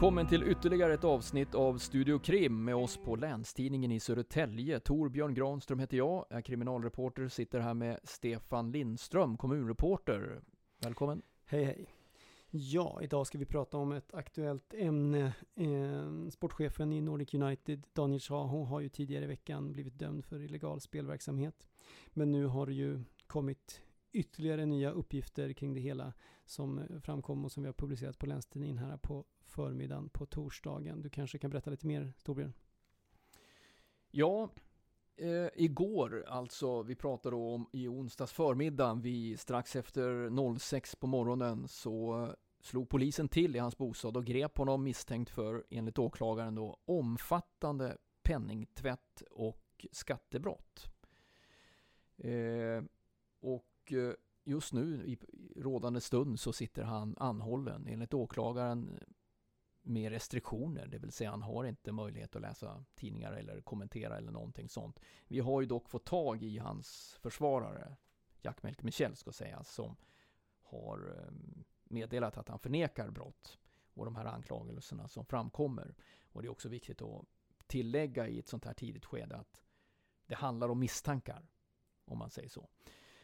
Välkommen till ytterligare ett avsnitt av Studio Krim med oss på Länstidningen i Södertälje. Torbjörn Granström heter jag, är kriminalreporter, sitter här med Stefan Lindström, kommunreporter. Välkommen! Hej hej! Ja, idag ska vi prata om ett aktuellt ämne. Ehm, sportchefen i Nordic United, Daniel Shaho, har ju tidigare i veckan blivit dömd för illegal spelverksamhet. Men nu har det ju kommit ytterligare nya uppgifter kring det hela som framkom och som vi har publicerat på Länstidningen här på förmiddagen på torsdagen. Du kanske kan berätta lite mer, Torbjörn? Ja, eh, igår alltså, vi pratade om i onsdags förmiddag, vi strax efter 06 på morgonen så slog polisen till i hans bostad och grep honom misstänkt för, enligt åklagaren då, omfattande penningtvätt och skattebrott. Eh, och just nu i rådande stund så sitter han anhållen enligt åklagaren med restriktioner, det vill säga han har inte möjlighet att läsa tidningar eller kommentera eller någonting sånt. Vi har ju dock fått tag i hans försvarare, Jack Melk Michel ska sägas, som har eh, meddelat att han förnekar brott och de här anklagelserna som framkommer. Och det är också viktigt att tillägga i ett sånt här tidigt skede att det handlar om misstankar, om man säger så.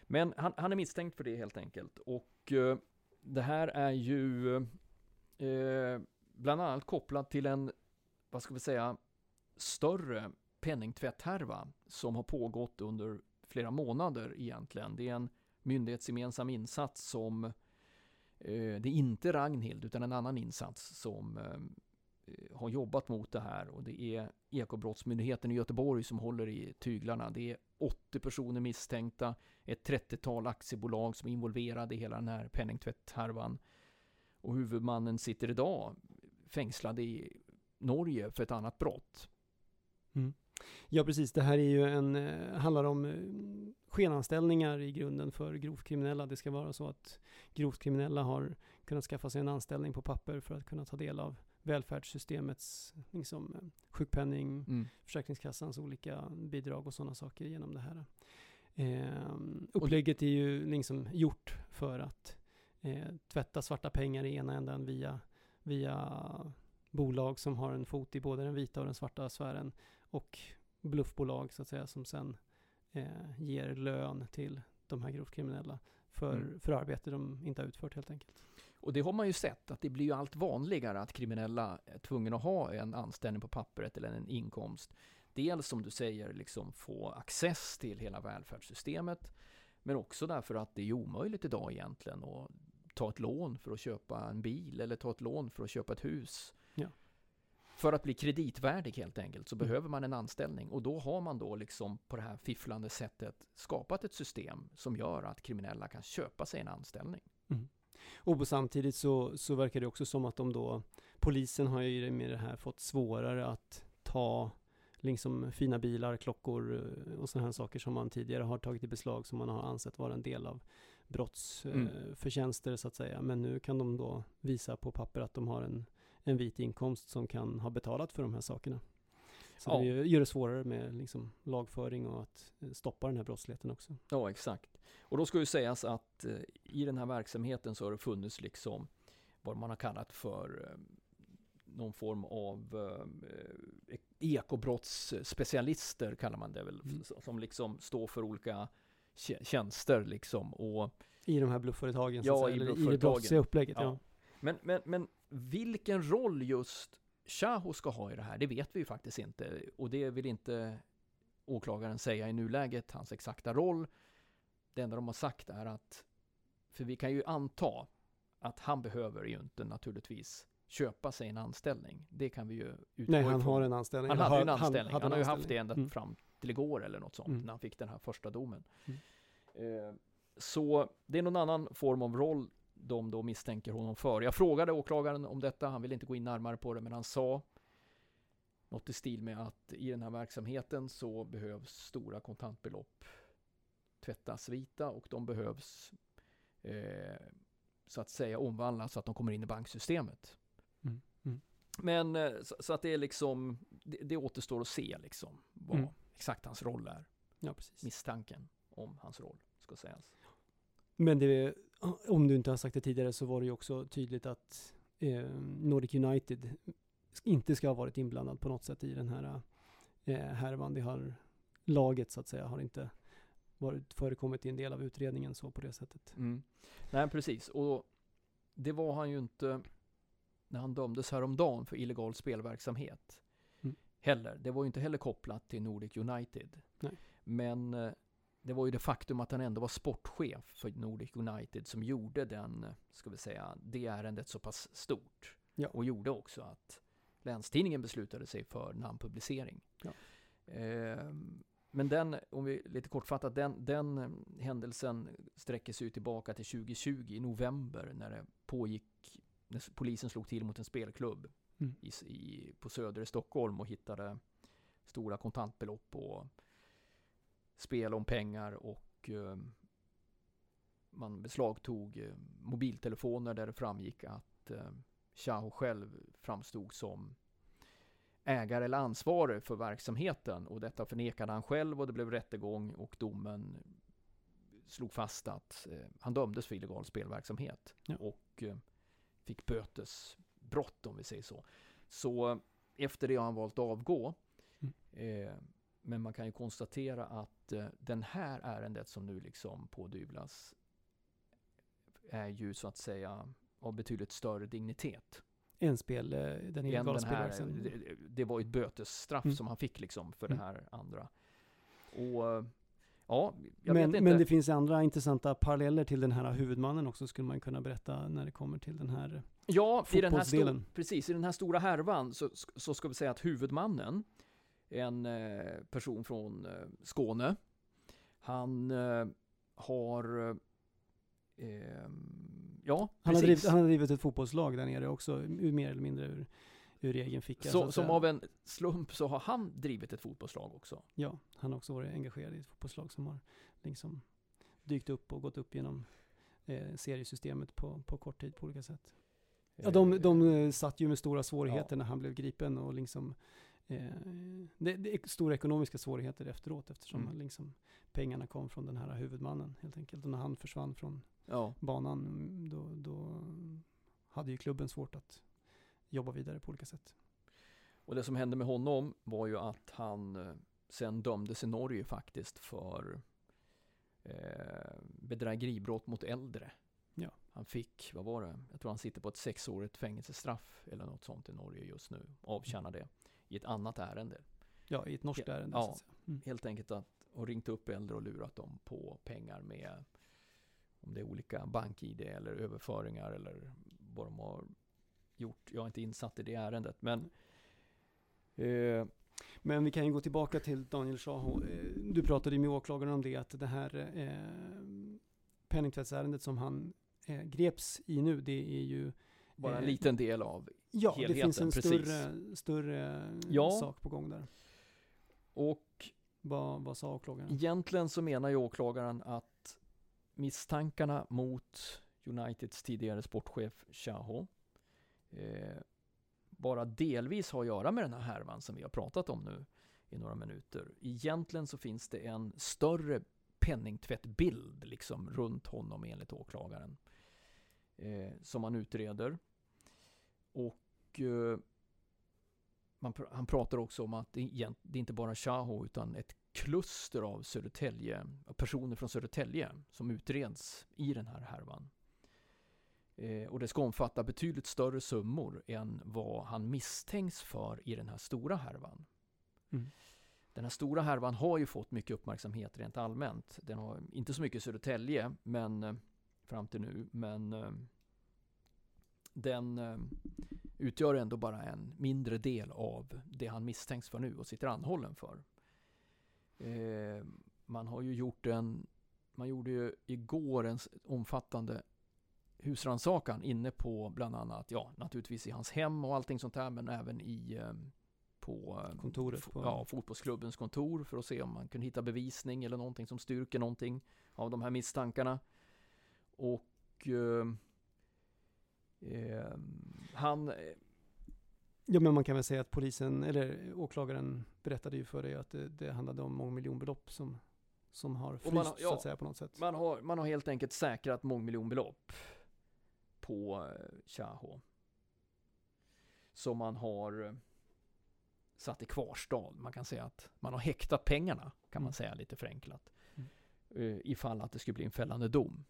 Men han, han är misstänkt för det helt enkelt. Och eh, det här är ju eh, bland annat kopplat till en, vad ska vi säga, större penningtvätthärva som har pågått under flera månader egentligen. Det är en myndighetsgemensam insats som eh, det är inte Ragnhild utan en annan insats som eh, Eh, har jobbat mot det här och det är Ekobrottsmyndigheten i Göteborg som håller i tyglarna. Det är 80 personer misstänkta, ett 30-tal aktiebolag som är involverade i hela den här penningtvätthärvan. Och huvudmannen sitter idag fängslad i Norge för ett annat brott. Mm. Ja, precis. Det här är ju en, eh, handlar om eh, skenanställningar i grunden för grovt kriminella. Det ska vara så att grovt kriminella har kunnat skaffa sig en anställning på papper för att kunna ta del av välfärdssystemets liksom, sjukpenning, mm. Försäkringskassans olika bidrag och sådana saker genom det här. Eh, upplägget är ju liksom gjort för att eh, tvätta svarta pengar i ena änden via, via bolag som har en fot i både den vita och den svarta sfären och bluffbolag så att säga som sen eh, ger lön till de här grovt kriminella för, mm. för arbete de inte har utfört helt enkelt. Och det har man ju sett att det blir ju allt vanligare att kriminella är tvungna att ha en anställning på pappret eller en inkomst. Dels som du säger, liksom få access till hela välfärdssystemet. Men också därför att det är omöjligt idag egentligen att ta ett lån för att köpa en bil eller ta ett lån för att köpa ett hus. Ja. För att bli kreditvärdig helt enkelt så mm. behöver man en anställning och då har man då liksom på det här fifflande sättet skapat ett system som gör att kriminella kan köpa sig en anställning. Mm. Och samtidigt så, så verkar det också som att de då, polisen har ju med det här fått svårare att ta liksom fina bilar, klockor eh, och sådana här saker som man tidigare har tagit i beslag som man har ansett vara en del av brottsförtjänster mm. så att säga. Men nu kan de då visa på papper att de har en, en vit inkomst som kan ha betalat för de här sakerna. Så ja. det gör det svårare med liksom lagföring och att eh, stoppa den här brottsligheten också. Ja, exakt. Och då ska ju sägas att eh, i den här verksamheten så har det funnits liksom vad man har kallat för eh, någon form av eh, ekobrottsspecialister kallar man det väl, mm. som liksom står för olika tjänster liksom. Och, I de här blufföretagen? Ja, i blufföretagen. I det brottsliga upplägget, ja. ja. Men, men, men vilken roll just Shaho ska ha i det här, det vet vi ju faktiskt inte. Och det vill inte åklagaren säga i nuläget, hans exakta roll. Det enda de har sagt är att, för vi kan ju anta att han behöver ju inte naturligtvis köpa sig en anställning. Det kan vi ju utgå Nej, han ifrån. har en anställning. Han hade ju en anställning. Han, han har ju haft det ända mm. fram till igår eller något sånt, mm. när han fick den här första domen. Mm. Eh, så det är någon annan form av roll de då misstänker honom för. Jag frågade åklagaren om detta, han ville inte gå in närmare på det, men han sa något i stil med att i den här verksamheten så behövs stora kontantbelopp tvättas vita och de behövs eh, så att säga omvandlas så att de kommer in i banksystemet. Mm. Mm. Men eh, så, så, att det är liksom, det, det återstår att se liksom vad Mm. exakt hans roll är. Ja, precis. Misstanken om hans roll, ska sägas. Men det, om du inte har sagt det tidigare så var det ju också tydligt att eh, Nordic United inte ska ha varit inblandad på något sätt i den här eh, härvan. Det har laget så att säga har inte varit förekommit i en del av utredningen så på det sättet. Mm. Nej, precis. Och det var han ju inte när han dömdes häromdagen för illegal spelverksamhet. Mm. Heller. Det var ju inte heller kopplat till Nordic United. Nej. Men eh, det var ju det faktum att han ändå var sportchef för Nordic United som gjorde den, eh, ska vi säga, det ärendet så pass stort. Ja. Och gjorde också att Länstidningen beslutade sig för namnpublicering. Ja. Ehm, men den, om vi lite kortfattat, den, den eh, händelsen sträcker sig tillbaka till 2020 i november när det pågick, när polisen slog till mot en spelklubb Mm. i, i, på Söder i Stockholm och hittade stora kontantbelopp och spel om pengar och eh, man beslagtog eh, mobiltelefoner där det framgick att eh, Xiao själv framstod som ägare eller ansvarig för verksamheten och detta förnekade han själv och det blev rättegång och domen slog fast att eh, han dömdes för illegal spelverksamhet Ja. och eh, fick bötesbrott om vi säger så. Så efter det har han valt att avgå. Mm. Eh, men man kan ju konstatera att eh, den här ärendet som nu liksom pådyvlas är ju så att säga av betydligt större dignitet. En spel, eh, den illegala spelverksamheten. det, det var ett bötesstraff Mm. som han fick liksom för Mm. det här andra. Och ja, jag Men, vet inte. men det finns andra intressanta paralleller till den här huvudmannen också skulle man kunna berätta när det kommer till den här. Ja, i den här precis, i den här stora härvan så, så ska vi säga att huvudmannen, en eh, person från eh, Skåne, han eh, har eh, ehm, Ja, Han har, drivit, han har drivit ett fotbollslag där nere också, mer eller mindre ur, ur egen ficka. så, att som av en slump så har han drivit ett fotbollslag också. Ja, han har också varit engagerad i ett fotbollslag som har liksom dykt upp och gått upp genom eh, seriesystemet på, på kort tid på olika sätt. Ja, de, de satt ju med stora svårigheter när han blev gripen och liksom det, det är stora ekonomiska svårigheter efteråt eftersom Mm. liksom pengarna kom från den här huvudmannen helt enkelt. Och när han försvann från Ja, banan mm, då, då hade ju klubben svårt att jobba vidare på olika sätt. och det som hände med honom var ju att han eh, sen dömdes i Norge faktiskt för eh, bedrägeribrott mot äldre. Ja. Han fick, vad var det? Jag tror han sitter på ett sexårigt fängelsestraff eller något sånt i Norge just nu. Avtjänar det i ett annat ärende. Ja, i ett norskt ärende. ja. Mm. Helt enkelt att och ringt upp äldre och lurat dem på pengar med om det är olika bank-id eller överföringar eller vad de har gjort. Jag är inte insatt i det ärendet men eh, Men vi kan ju gå tillbaka till Daniel Shaho. Eh, Du pratade ju med åklagaren om det, att det här eh, penningtvättsärendet som han eh, greps i nu, det är ju bara en Eh, liten del av. Ja, det helheten, finns en precis. större, större Ja. sak på gång där. Och Vad, vad sa åklagaren? egentligen så menar ju åklagaren att misstankarna mot Uniteds tidigare sportchef Shaho eh, bara delvis har att göra med den här härvan som vi har pratat om nu i några minuter. Egentligen så finns det en större penningtvättbild liksom runt honom enligt åklagaren eh, som man utreder. Och eh, man, pr- han pratar också om att det, det är inte bara Shaho utan ett kluster av Södertälje, personer från Södertälje som utreds i den här härvan. Eh, och det ska omfatta betydligt större summor än vad han misstänks för i den här stora härvan. Mm. Den här stora härvan har ju fått mycket uppmärksamhet rent allmänt. Den har inte så mycket Södertälje men, eh, fram till nu, men eh, den eh, utgör ändå bara en mindre del av det han misstänks för nu och sitter anhållen för. Eh, man har ju gjort en, man gjorde ju igår en omfattande husrannsakan inne på bland annat, ja naturligtvis i hans hem och allting sånt där men även i eh, på eh, Kontoret på- ja, fotbollsklubbens kontor för att se om man kunde hitta bevisning eller någonting som styrker någonting av de här misstankarna. Och eh, eh, han, Ja men man kan väl säga att polisen, eller åklagaren berättade ju för dig att det, det handlade om mångmiljonbelopp som, som har fryst har- så ja, att säga på något sätt. man, har, man har helt enkelt säkrat mångmiljonbelopp på eh, Chaho. Som man har eh, satt i kvarstad. Man kan säga att man har häktat pengarna, kan man Mm. säga lite förenklat. Mm. Eh, ifall att det skulle bli en fällande dom.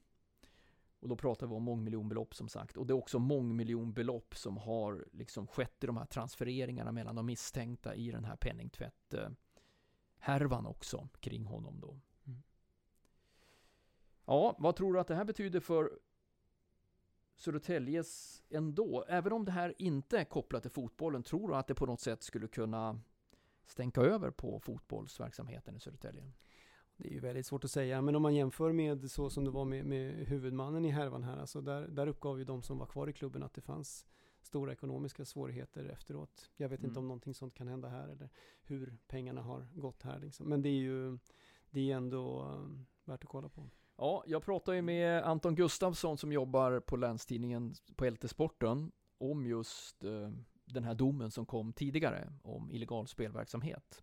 Och då pratar vi om mångmiljonbelopp som sagt. Och det är också mångmiljonbelopp som har liksom skett i de här transfereringarna mellan de misstänkta i den här penningtvätt härvan också kring honom då. Mm. Ja, vad tror du att det här betyder för Södertäljes ändå? Även om det här inte är kopplat till fotbollen, tror du att det på något sätt skulle kunna stänka över på fotbollsverksamheten i Södertälje? Det är ju väldigt svårt att säga, men om man jämför med så som det var med, med huvudmannen i härvan här, alltså där, där uppgav ju de som var kvar i klubben att det fanns stora ekonomiska svårigheter efteråt. Jag vet inte Mm. om någonting sånt kan hända här eller hur pengarna har gått här liksom. Men det är ju, det är ändå um, värt att kolla på. Ja, jag pratade ju med Anton Gustafsson som jobbar på Länstidningen på LT-sporten om just eh, den här domen som kom tidigare om illegal spelverksamhet.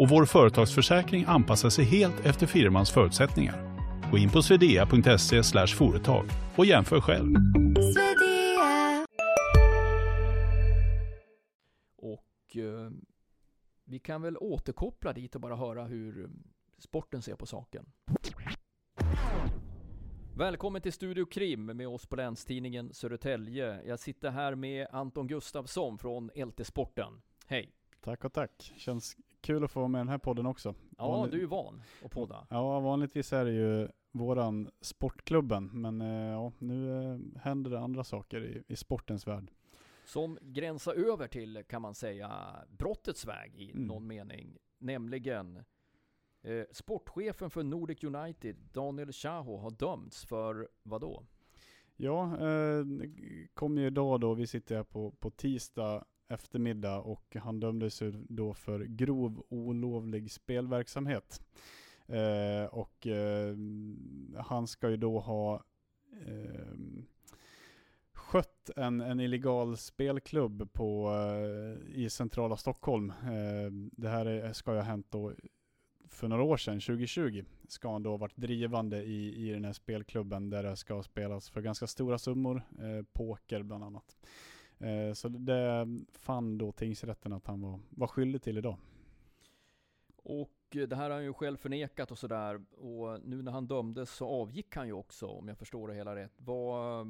och vår företagsförsäkring anpassar sig helt efter firmans förutsättningar. Gå in på swedea.se företag och jämför själv. Och eh, vi kan väl återkoppla dit och bara höra hur sporten ser på saken. Välkommen till Studio Krim med oss på Länstidningen Södertälje. Jag sitter här med Anton Gustafsson från LT Sporten. Hej! Tack och tack. Känns kul att få vara med i den här podden också. Ja, Vanlig- du är ju van att podda. Ja, vanligtvis är det ju våran Sportklubben, men eh, ja, nu eh, händer det andra saker i, i sportens värld. Som gränsar över till, kan man säga, brottets väg i Mm. någon mening. Nämligen eh, sportchefen för Nordic United, Daniel Chaho, har dömts för vad då? Ja, eh, kom ju idag då, vi sitter här på, på tisdag eftermiddag och han dömdes ju då för grov olovlig spelverksamhet. Eh, och eh, han ska ju då ha eh, skött en, en illegal spelklubb på, eh, i centrala Stockholm. Eh, det här är, ska ju ha hänt då för några år sedan, 2020, ska han då ha varit drivande i, i den här spelklubben där det ska spelas för ganska stora summor, eh, poker bland annat. Eh, så det fann då tingsrätten att han var, var skyldig till idag. Och eh, det här har han ju själv förnekat och sådär. Och nu när han dömdes så avgick han ju också, om jag förstår det hela rätt. Vad,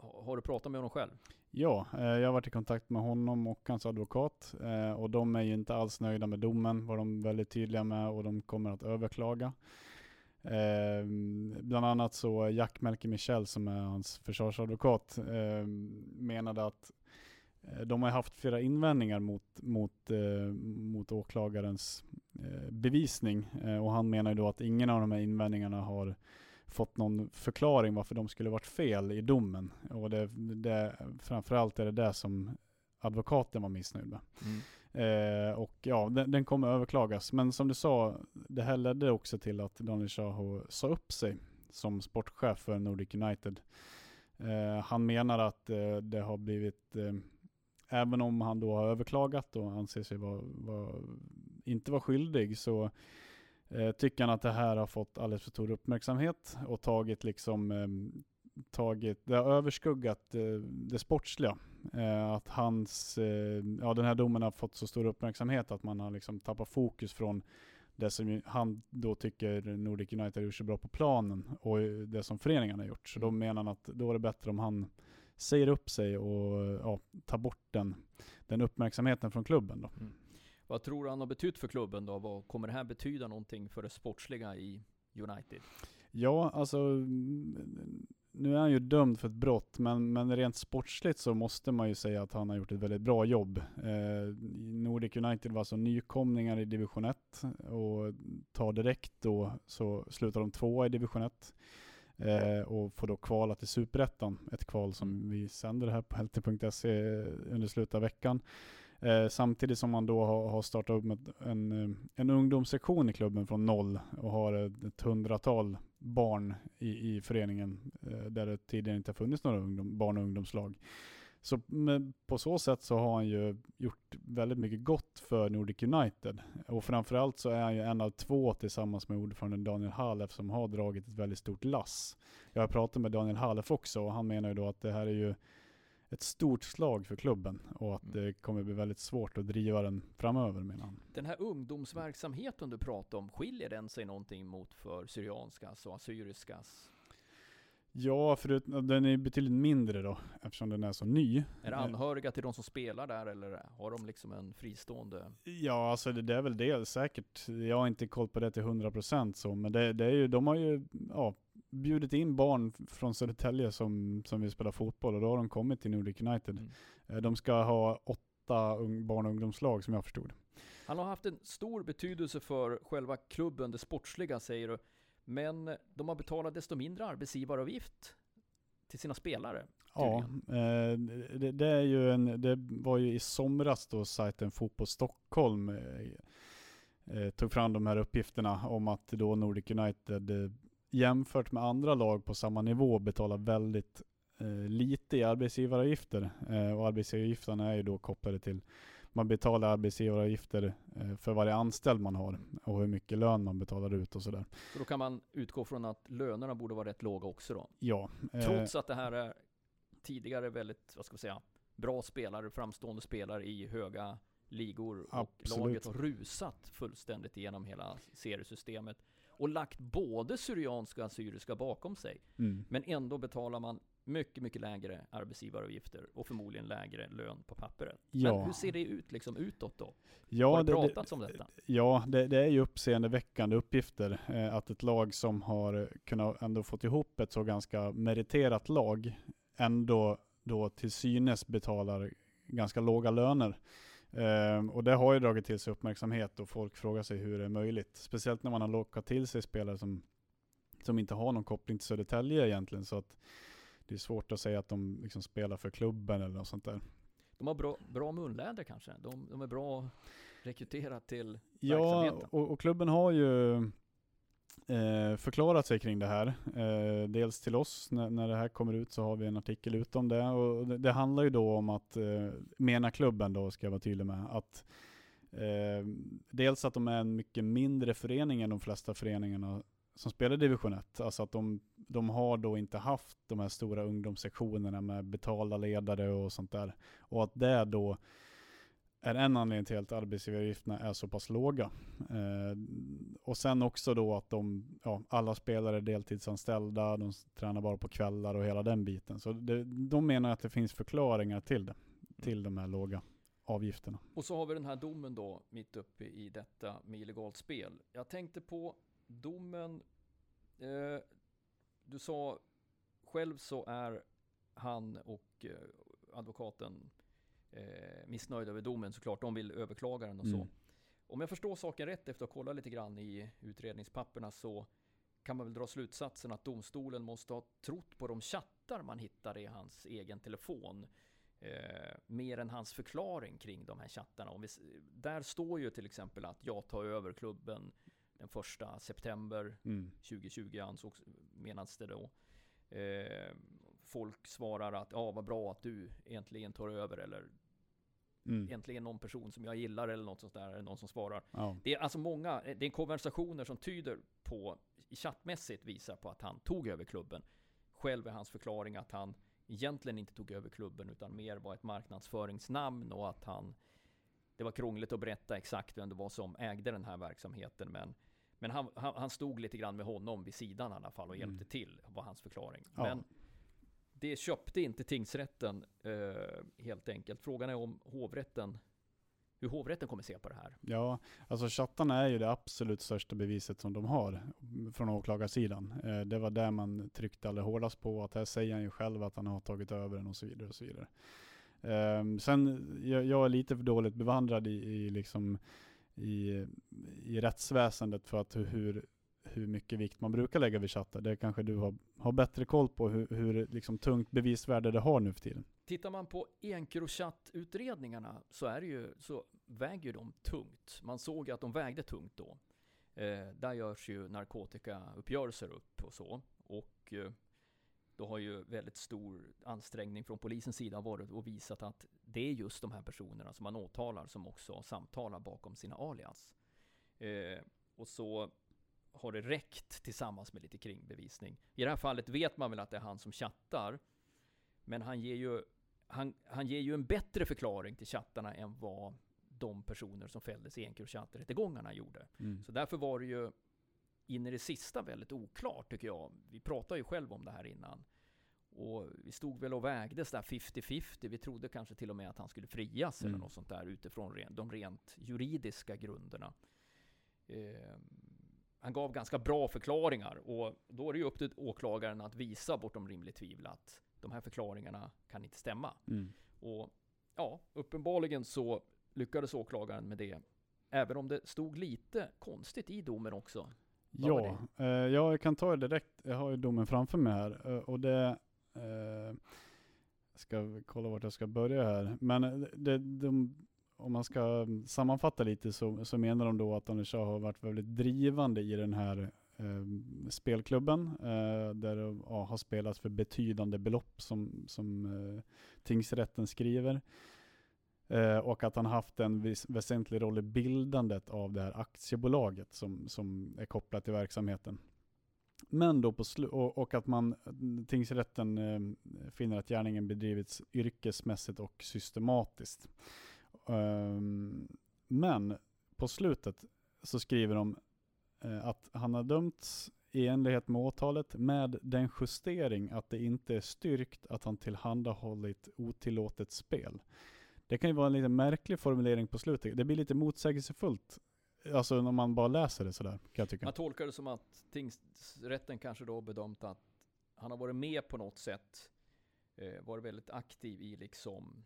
ha- har du pratat med honom själv? Ja, eh, jag har varit i kontakt med honom och hans advokat och de är ju inte alls nöjda med domen, var de väldigt tydliga med och de kommer att överklaga. Eh, bland annat så Jack Melker Michel som är hans försvarsadvokat eh, menade att eh, de har haft flera invändningar mot, mot, eh, mot åklagarens eh, bevisning eh, och han menar ju då att ingen av de här invändningarna har fått någon förklaring varför de skulle varit fel i domen. Och det, det, framförallt är det det som advokaten var missnöjd med. Mm. Eh, och ja, den, den kommer överklagas. Men som du sa, det här ledde också till att Daniel Shaho sa upp sig som sportchef för Nordic United. Eh, han menar att eh, det har blivit, eh, även om han då har överklagat och anser sig var, var, inte vara skyldig, så eh, tycker han att det här har fått alldeles för stor uppmärksamhet och tagit liksom eh, tagit, det har överskuggat eh, det sportsliga. Eh, att hans, eh, ja den här domen har fått så stor uppmärksamhet att man har liksom tappat fokus från det som han då tycker Nordic United har gjort så bra på planen och det som föreningen har gjort. Så då Mm. menar han att då är det bättre om han säger upp sig och ja, tar bort den, den uppmärksamheten från klubben då. Vad tror du han har betytt för klubben då? Vad kommer det här betyda någonting för det sportsliga i United? Ja, alltså mm, nu är han ju dömd för ett brott, men, men rent sportsligt så måste man ju säga att han har gjort ett väldigt bra jobb. Eh, Nordic United var alltså nykomlingar i division 1 och tar direkt då så slutar de tvåa i division 1 eh, och får då kvala till superettan. Ett kval som vi sänder här på helte.se under slutet av veckan. Eh, samtidigt som man då har, har startat upp med en, eh, en ungdomssektion i klubben från noll och har ett hundratal barn i, i föreningen eh, där det tidigare inte har funnits några ungdom, barn och ungdomslag. Så med, på så sätt så har han ju gjort väldigt mycket gott för Nordic United. Och framförallt så är han ju en av två tillsammans med ordföranden Daniel Halef som har dragit ett väldigt stort lass. Jag har pratat med Daniel Halef också och han menar ju då att det här är ju ett stort slag för klubben och att Mm. det kommer bli väldigt svårt att driva den framöver menar han. Den här ungdomsverksamheten du pratar om, skiljer den sig någonting mot för Syrianskas och Assyriskas? Ja, förut, den är betydligt mindre då eftersom den är så ny. Är det Eh, anhöriga till de som spelar där eller har de liksom en fristående? Ja, alltså det, det är väl det säkert. Jag har inte koll på det till 100% så, men det, det är ju, de har ju ja, bjudit in barn från Södertälje som, som vill spela fotboll och då har de kommit till Nordic United. Mm. Eh, De ska ha åtta barn och ungdomslag som jag förstod. Han har haft en stor betydelse för själva klubben, det sportsliga säger du. Men de har betalat desto mindre arbetsgivaravgift till sina spelare. Ja, eh, det, det, är ju en, det var ju i somras då sajten Fotboll Stockholm eh, tog fram de här uppgifterna om att då Nordic United jämfört med andra lag på samma nivå betalar väldigt eh, lite i arbetsgivaravgifter. Eh, och arbetsgivaravgifterna är ju då kopplade till man betalar arbetsgivaravgifter eh, för varje anställd man har och hur mycket lön man betalar ut och sådär. Så då kan man utgå från att lönerna borde vara rätt låga också då. Ja, eh, Trots att det här är tidigare väldigt, vad ska vi säga, bra spelare, framstående spelare i höga ligor och Absolut. laget har rusat fullständigt igenom hela seriesystemet och lagt både Syrianska och Assyriska bakom sig. mm. Men ändå betalar man mycket, mycket lägre arbetsgivaravgifter och förmodligen lägre lön på pappret. Ja. Men hur ser det ut liksom utåt då? ja, har det det- pratats om detta? Ja, det, det är ju uppseendeväckande uppgifter. Eh, att ett lag som har kunnat ändå fått ihop ett så ganska meriterat lag ändå då till synes betalar ganska låga löner. Eh, och det har ju dragit till sig uppmärksamhet och folk frågar sig hur det är möjligt. Speciellt när man har lockat till sig spelare som, som inte har någon koppling till Södertälje egentligen. Så att det är svårt att säga att de liksom spelar för klubben eller något sånt där. De har bra, bra munläder kanske? De, de är bra rekryterat till Ja, verksamheten. och, och klubben har ju eh, förklarat sig kring det här. Eh, dels till oss, när, när det här kommer ut så har vi en artikel ut om det. Och det, det handlar ju då om att, eh, menar klubben då, ska jag vara tydlig med, att eh, dels att de är en mycket mindre förening än de flesta föreningarna som spelar i division 1. Alltså att de, de har då inte haft de här stora ungdomssektionerna med betalda ledare och sånt där. Och att det då är en anledning till att arbetsgivaravgifterna är så pass låga. Eh, och sen också då att de, ja, alla spelare är deltidsanställda, de tränar bara på kvällar och hela den biten. Så det, de menar att det finns förklaringar till det, till de här låga avgifterna. Och så har vi den här domen då, mitt uppe i detta med illegalt spel. Jag tänkte på domen, eh, du sa själv så är han och eh, advokaten eh, missnöjda över domen såklart. De vill överklaga den och så. Mm. Om jag förstår saken rätt efter att ha kollat lite grann i utredningspapperna så kan man väl dra slutsatsen att domstolen måste ha trott på de chattar man hittade i hans egen telefon. Eh, mer än hans förklaring kring de här chattarna. Om vi, där står ju till exempel att jag tar över klubben den första september Mm. 2020 ansågs, menas det då. Eh, folk svarar att ja, vad bra att du äntligen tar över eller Mm. äntligen någon person som jag gillar eller något sånt där, är det någon som svarar. Ja. Det är alltså många, det är konversationer som tyder på, chattmässigt visar på att han tog över klubben. Själv är hans förklaring att han egentligen inte tog över klubben utan mer var ett marknadsföringsnamn och att han det var krångligt att berätta exakt vem det var som ägde den här verksamheten, men men han, han, han stod lite grann med honom vid sidan i alla fall och hjälpte Mm. till, var hans förklaring. Ja. Men det köpte inte tingsrätten eh, helt enkelt. Frågan är om hovrätten, hur hovrätten kommer se på det här. Ja, alltså chattarna är ju det absolut största beviset som de har från åklagarsidan. Eh, det var där man tryckte allra hårdast på, att här säger han ju själv att han har tagit över den och så vidare. och så vidare. Ehm, sen, jag, jag är lite för dåligt bevandrad i, i, liksom, i, i rättsväsendet för att hur, hur mycket vikt man brukar lägga vid chattar. Det kanske du har, har bättre koll på, hur, hur liksom, tungt bevisvärde det har nu för tiden. Tittar man på Encrochat-utredningarna så, är ju, så väger ju de tungt. Man såg ju att de vägde tungt då. Eh, där görs ju narkotikauppgörelser upp och så. Och eh, då har ju väldigt stor ansträngning från polisens sida varit och visat att det är just de här personerna som man åtalar som också samtalar bakom sina alias. Eh, och så har det räckt tillsammans med lite kringbevisning. I det här fallet vet man väl att det är han som chattar. Men han ger ju, han, han ger ju en bättre förklaring till chattarna än vad de personer som fälldes i Encrochat-rättegångarna gjorde. Så därför var det ju in i det sista väldigt oklart tycker jag. Vi pratade ju själv om det här innan. Och vi stod väl och vägdes där 50-50. Vi trodde kanske till och med att han skulle frias eller Mm. något sånt där utifrån de rent juridiska grunderna. Han gav ganska bra förklaringar och då är det ju upp till åklagaren att visa bortom rimligt tvivel att de här förklaringarna kan inte stämma. Mm. Och ja, uppenbarligen så lyckades åklagaren med det. Även om det stod lite konstigt i domen också. Vad Ja, eh, ja, jag kan ta det direkt. Jag har ju domen framför mig här. eh, och det... Eh, jag ska kolla vart jag ska börja här. Men eh, det, de, om man ska sammanfatta lite så, så menar de då att Anders Shah har varit väldigt drivande i den här eh, spelklubben. Eh, där det ja, har spelats för betydande belopp som, som eh, tingsrätten skriver. Eh, och att han haft en vis, väsentlig roll i bildandet av det här aktiebolaget som, som är kopplat till verksamheten. Men då på slu- och, och att man, tingsrätten eh, finner att gärningen bedrivits yrkesmässigt och systematiskt. Ehm, men på slutet så skriver de eh, att han har dömts i enlighet med åtalet med den justering att det inte är styrkt att han tillhandahållit otillåtet spel. Det kan ju vara en lite märklig formulering på slutet. Det blir lite motsägelsefullt. Alltså när man bara läser det sådär, kan jag tycka. Man tolkar det som att tingsrätten kanske då bedömt att han har varit med på något sätt, eh, varit väldigt aktiv i liksom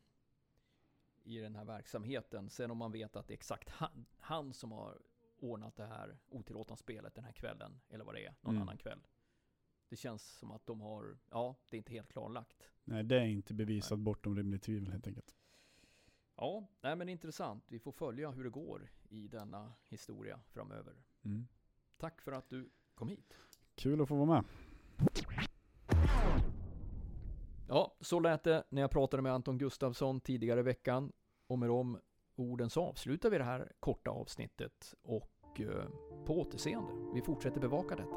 i den här verksamheten. Sen om man vet att det är exakt han, han som har ordnat det här otillåtna spelet den här kvällen, eller vad det är, någon Mm. annan kväll. Det känns som att de har, ja, det är inte helt klarlagt. Nej, det är inte bevisat bortom rimligt tvivel helt enkelt. Ja, nej men intressant. Vi får följa hur det går i denna historia framöver. Mm. Tack för att du kom hit. Kul att få vara med. Ja, så lät det när jag pratade med Anton Gustafsson tidigare i veckan. Och med de orden så avslutar vi det här korta avsnittet och eh, på återseende. Vi fortsätter bevaka detta.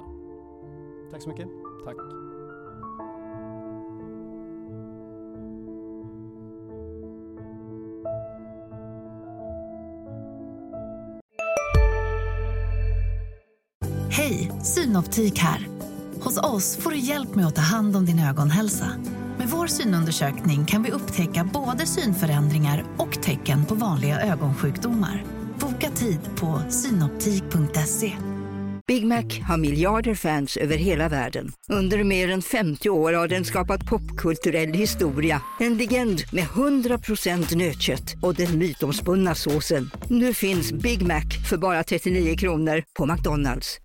Tack så mycket. Tack. Hej, Synoptik här. Hos oss får du hjälp med att ta hand om din ögonhälsa. Med vår synundersökning kan vi upptäcka både synförändringar och tecken på vanliga ögonsjukdomar. Boka tid på synoptik.se. Big Mac har miljarder fans över hela världen. Under mer än 50 år har den skapat popkulturell historia. En legend med 100% nötkött och den mytomspunna såsen. Nu finns Big Mac för bara 39 kronor på McDonalds.